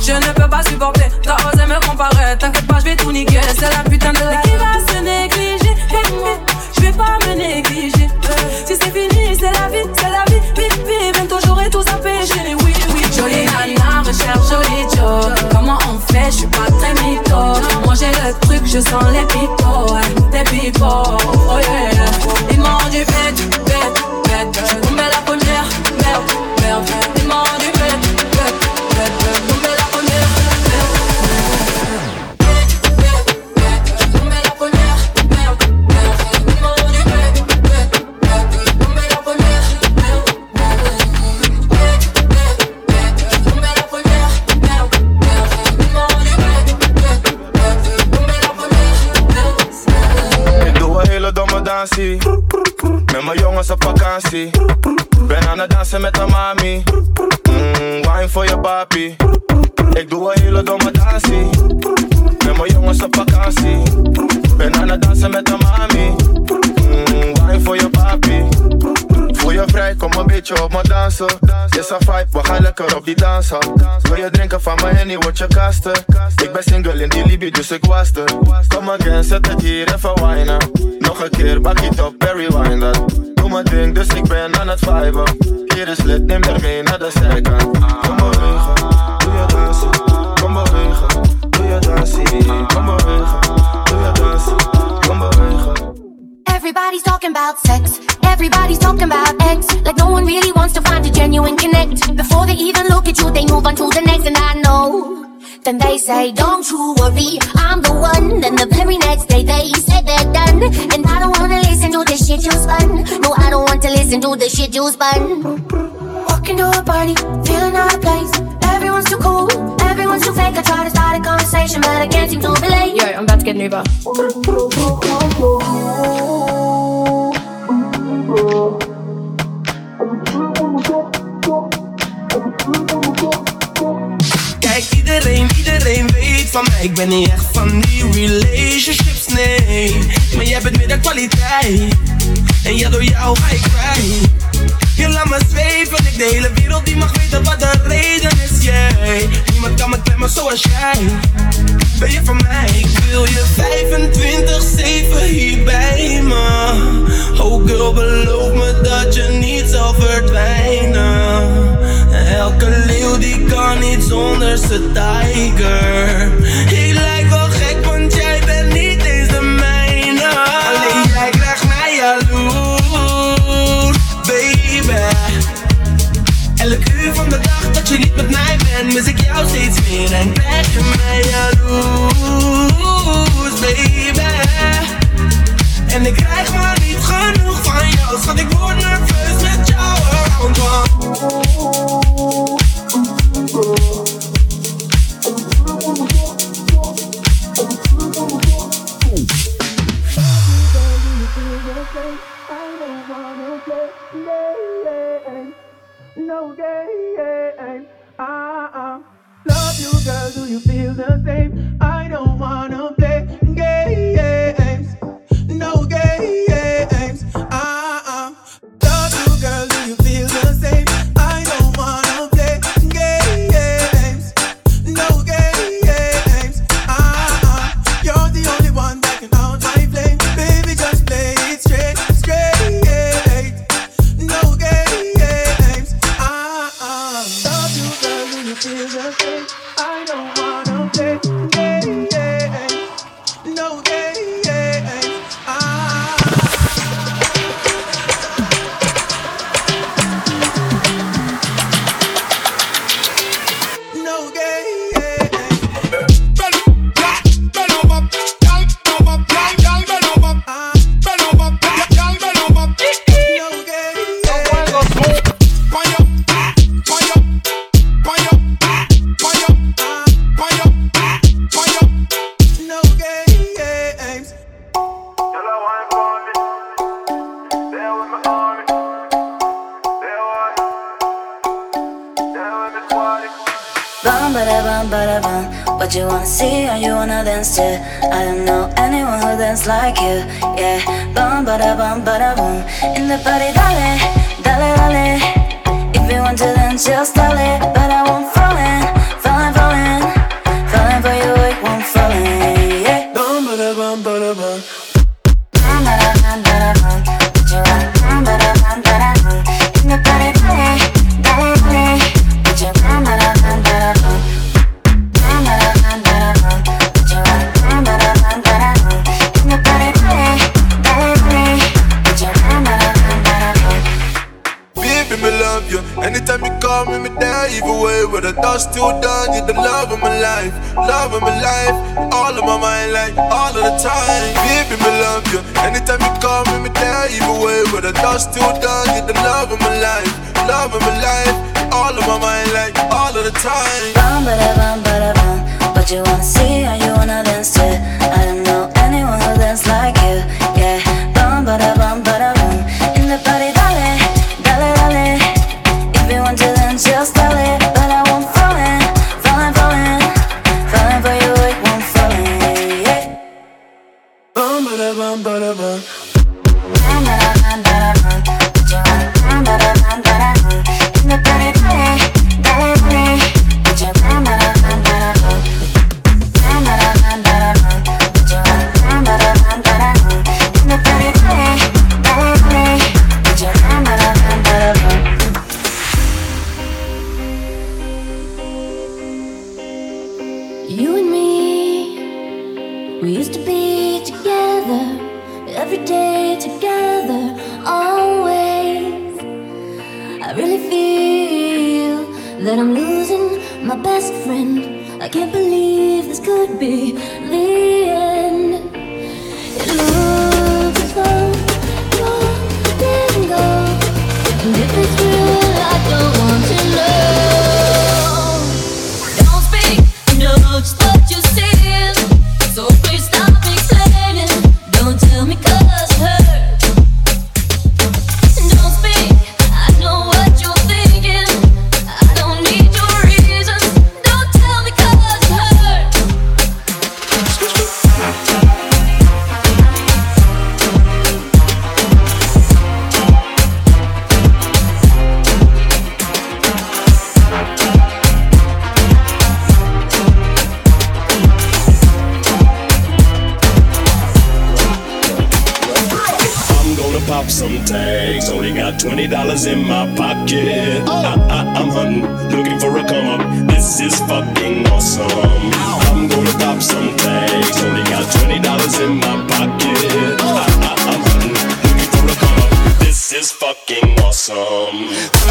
Je ne peux pas supporter, t'as osé me comparer. T'inquiète pas, je vais tout niquer. C'est la putain de la qui va se négliger. Je vais pas me négliger. Euh, si c'est fini, c'est la vie, c'est la vie. Vite, vite, bientôt j'aurai tout à pécher. Oui, oui, jolie nana, recherche jolie job. Comment on fait, je suis pas très mytho. Moi j'ai le truc, je sens les pipots. Des pipots, oh yeah. Ils m'ont du fait dansa vibe, we gaan lekker op die dansa Wil je drinken van me en die wordt je Ik ben single in die Libië, dus ik was er Kom again, zet het hier even wijnen Nog een keer, bak je top, Barry wine dat Doe mijn ding, dus ik ben aan het viben Hier is lid, neem er mee naar de zijkant Kom bewegen, doe je dansen Kom bewegen, doe je dansen Kom bewegen, doe je dansen Kom bewegen Everybody's talking about sex. Everybody's talking about really wants to find a genuine connect. Before they even look at you, they move on to the next, and I know. Then they say, Don't you worry, I'm the one. Then the very next day, they said they're done. And I don't wanna listen to this shit you spun. No, I don't want to listen to this shit you spun. Walking to a party, feeling out of place. Everyone's too cool, everyone's too fake. I try to start a conversation, but I can't seem to relate. Yo, I'm about to get an Uber. Iedereen, iedereen weet van mij. Ik ben niet echt van die relationships, nee. Maar jij bent meer de kwaliteit. En ja, door jou ga ik vrij. Je laat me zweven, ik de hele wereld. Die mag weten wat de reden is, jij Niemand kan me klemmen zoals jij. Ben je van mij? Ik wil je 25-7 hier bij me. Oh girl, beloof me dat je niet zal verdwijnen. Elke leeuw die kan niet zonder zijn tijger. Ik lijk wel gek, want jij bent niet eens de mijne. Alleen jij krijgt mij jaloers, baby. Elk uur van de dag dat je niet met mij bent, mis ik jou steeds meer en krijg je mij jaloers, baby. En ik krijg maar niet genoeg van jou, schat ik word nerveus bada bum, bada bum. What you wanna see and you wanna dance to? I don't know anyone who dances like you. Yeah, bum, bada bum, bada bum. In the party, dale, dale, dale. If you want to dance, just dale, but I won't fall in. the thoughts too done, you're the love of my life, love of my life, all of my mind, like all of the time. Baby, me love you. Anytime you call me, me tell you away. With the thoughts too done, you're the love of my life, love of my life, all of my mind, like all of the time. But you wanna see how that I'm losing my best friend. I can't believe this could be the Only got twenty dollars in my pocket. Oh. I, I, am hunting, looking for a come up. This is fucking awesome. Ow. I'm gonna pop some tags. Only got twenty dollars in my pocket. Oh. I, I, I'm hunting, looking for a come up. This is fucking awesome.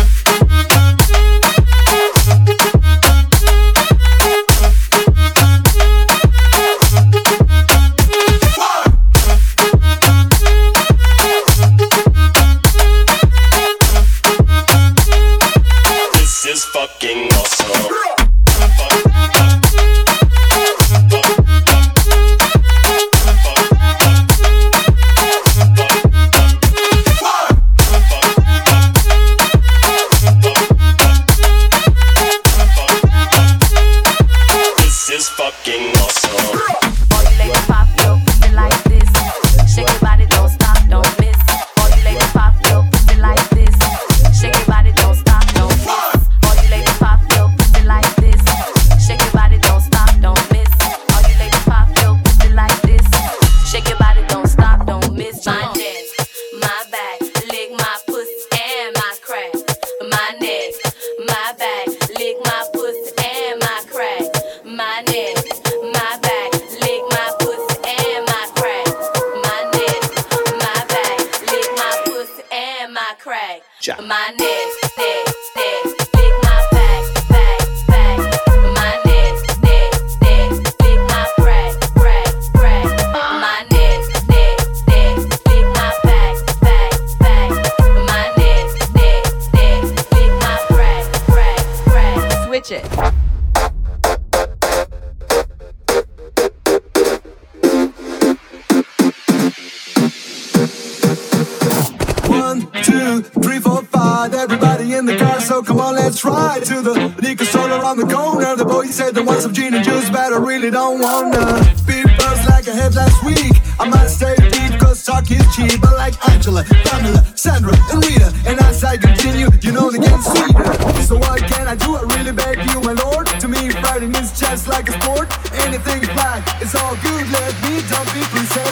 Let's ride to the liquor store around the corner. The boy said they want some gin and juice, but I really don't wanna be buzzed like I had last week. I might stay deep, cause talk is cheap. I like Angela, Pamela, Sandra, and Rita. And as I continue, you know they get sweeter. So what can I do? I really beg you, my lord. To me, fighting is just like a sport. Anything's black, it's all good. Let me dump it,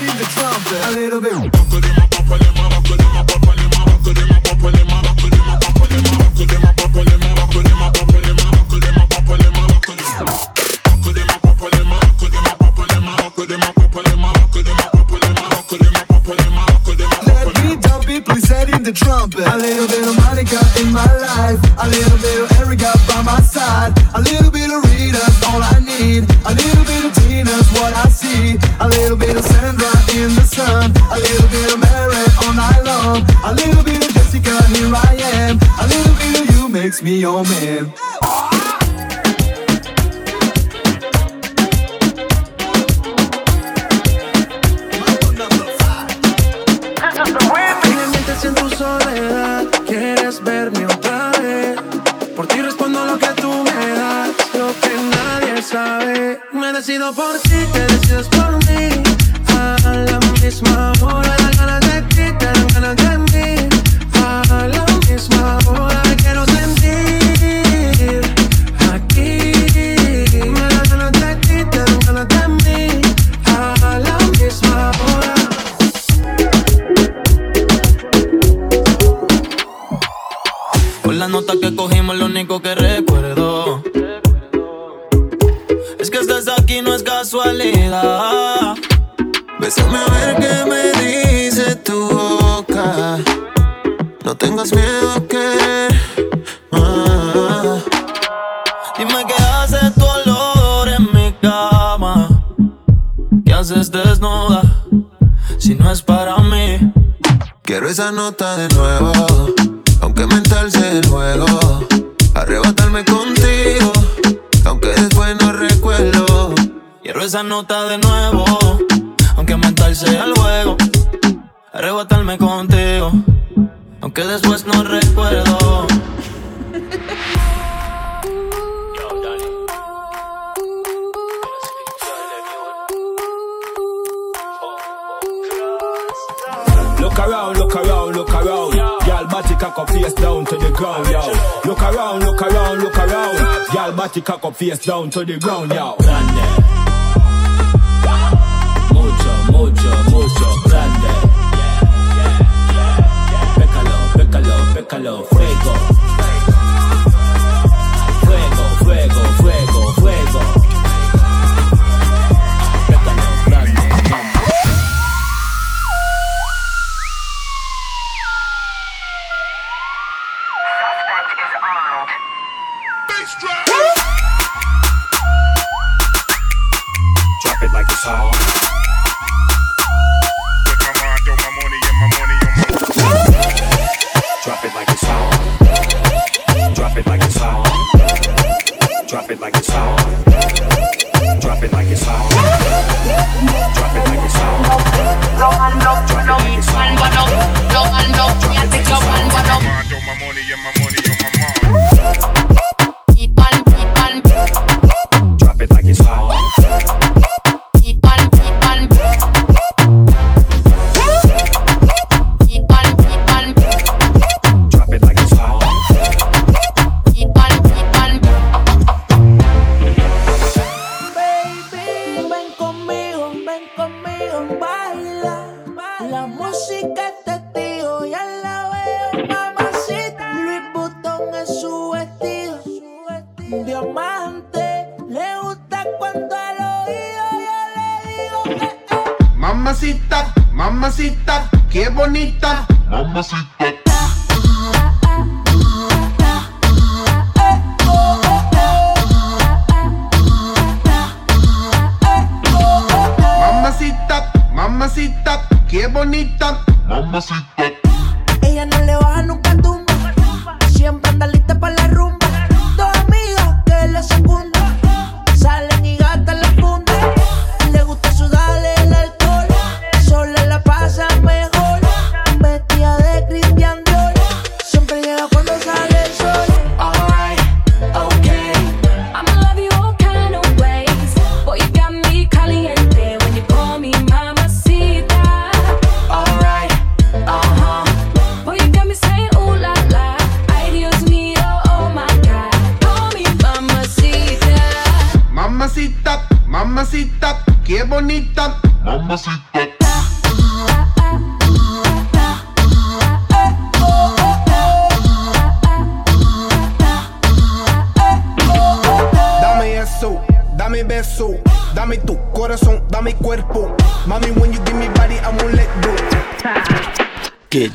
in the trumpet a little bit. Makes me your man. Haces desnuda si no es para mí? Quiero esa nota de nuevo, aunque mental sea el juego. Arrebatarme contigo, aunque después no recuerdo. Quiero esa nota de nuevo, aunque mental sea el juego. Arrebatarme contigo, aunque después no recuerdo. Cock up face down to the ground, yo. Look around, look around, look around. Y'all body cock up face down to the ground, yo. Grande. Mucho, mucho, mucho, grande. Pécalo, pécalo, pécalo, ven conmigo, baila. La música es testigo, ya la veo, mamacita. Luis Butón es su vestido, diamante. Le gusta cuando al oído yo le digo que eh. Mamacita, mamacita, qué bonita. Mamacita,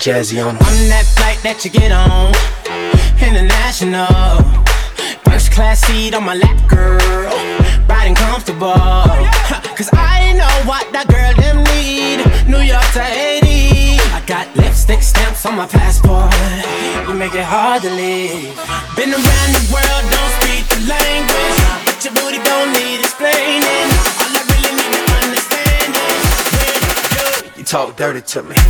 jazzy on. I'm that flight that you get on. International. First class seat on my lap, girl. Riding comfortable. Cause I know what that girl them need. New York to Haiti. I got lipstick stamps on my passport. You make it hard to leave. Been around the world, don't speak the language. But your booty don't need explaining. All I really need to understand is when you You talk dirty to me.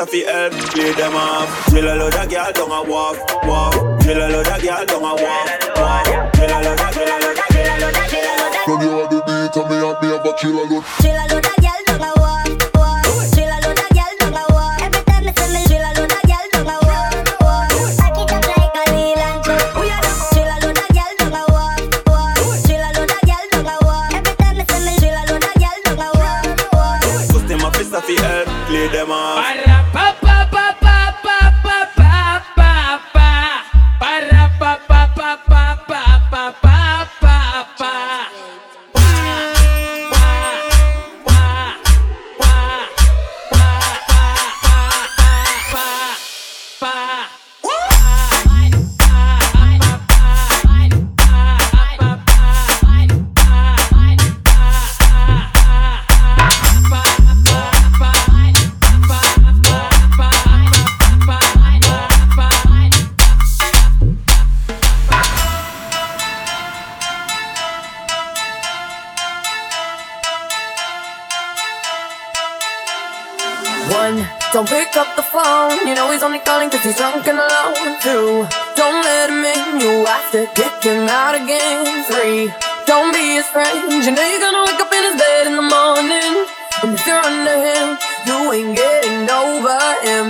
Customer fist fi help. Clear them off. Chill a load of girl down a wharf, wharf. Chill a load of girl down a wharf, wharf. Chill a load of, chill a load of, chill a load of, chill a load of. When you are the beat and me and me have a killer look. Chill a load of gyal down a walk, walk. Chill a load of gyal down a walk. Every time me see me, chill a load of gyal down a walk, walk. Back it up like a Leyland truck. Chill a load of gyal down a walk, walk. Chill a load of gyal down a walk. Every time me see me, chill a load of gyal down a walk, walk. Customer fist fi help. Clear them off. Be. You know you're gonna wake up in his bed in the morning. And if you're under him, you ain't getting over him.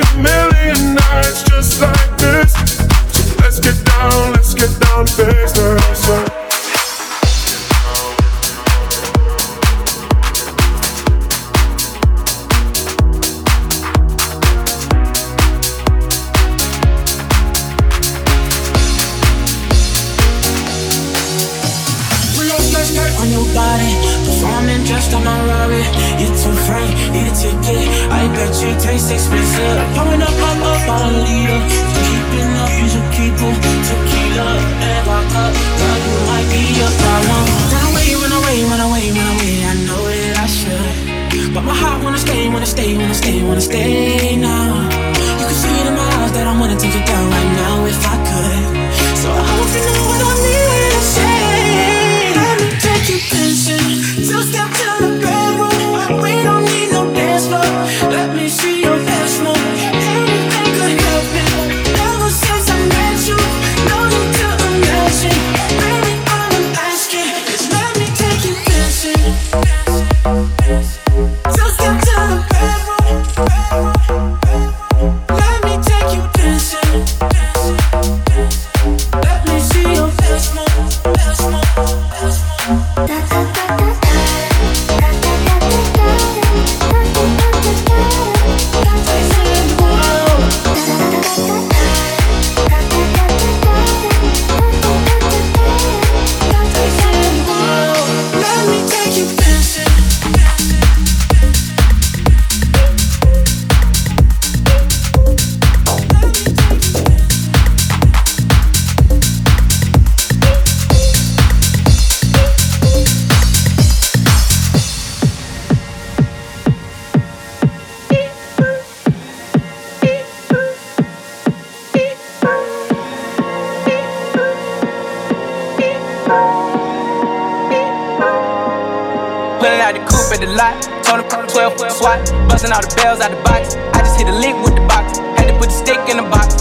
up at the lot. Told him 12 foot swat. Busting all the bells out the box. I just hit a lick with the box. Had to put the stick in the box.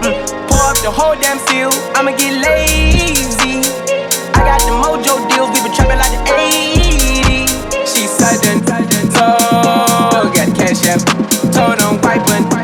Mm. Pour up the whole damn field, I'ma get lazy. I got the mojo deals. We been trapping like the 80s. She said and told. Got cash app. Told him wipe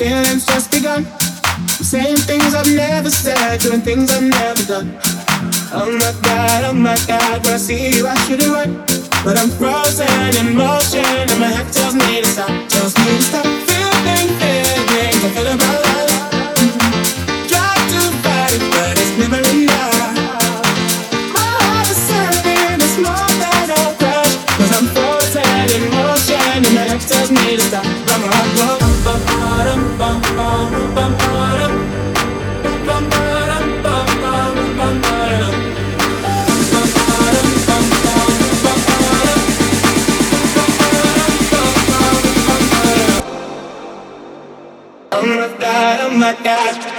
feelings just begun. I'm saying things I've never said, doing things I've never done. Oh my god, oh my god, when I see you, I should run. But I'm frozen in motion, and my head tells me to stop, tells me to stop. My.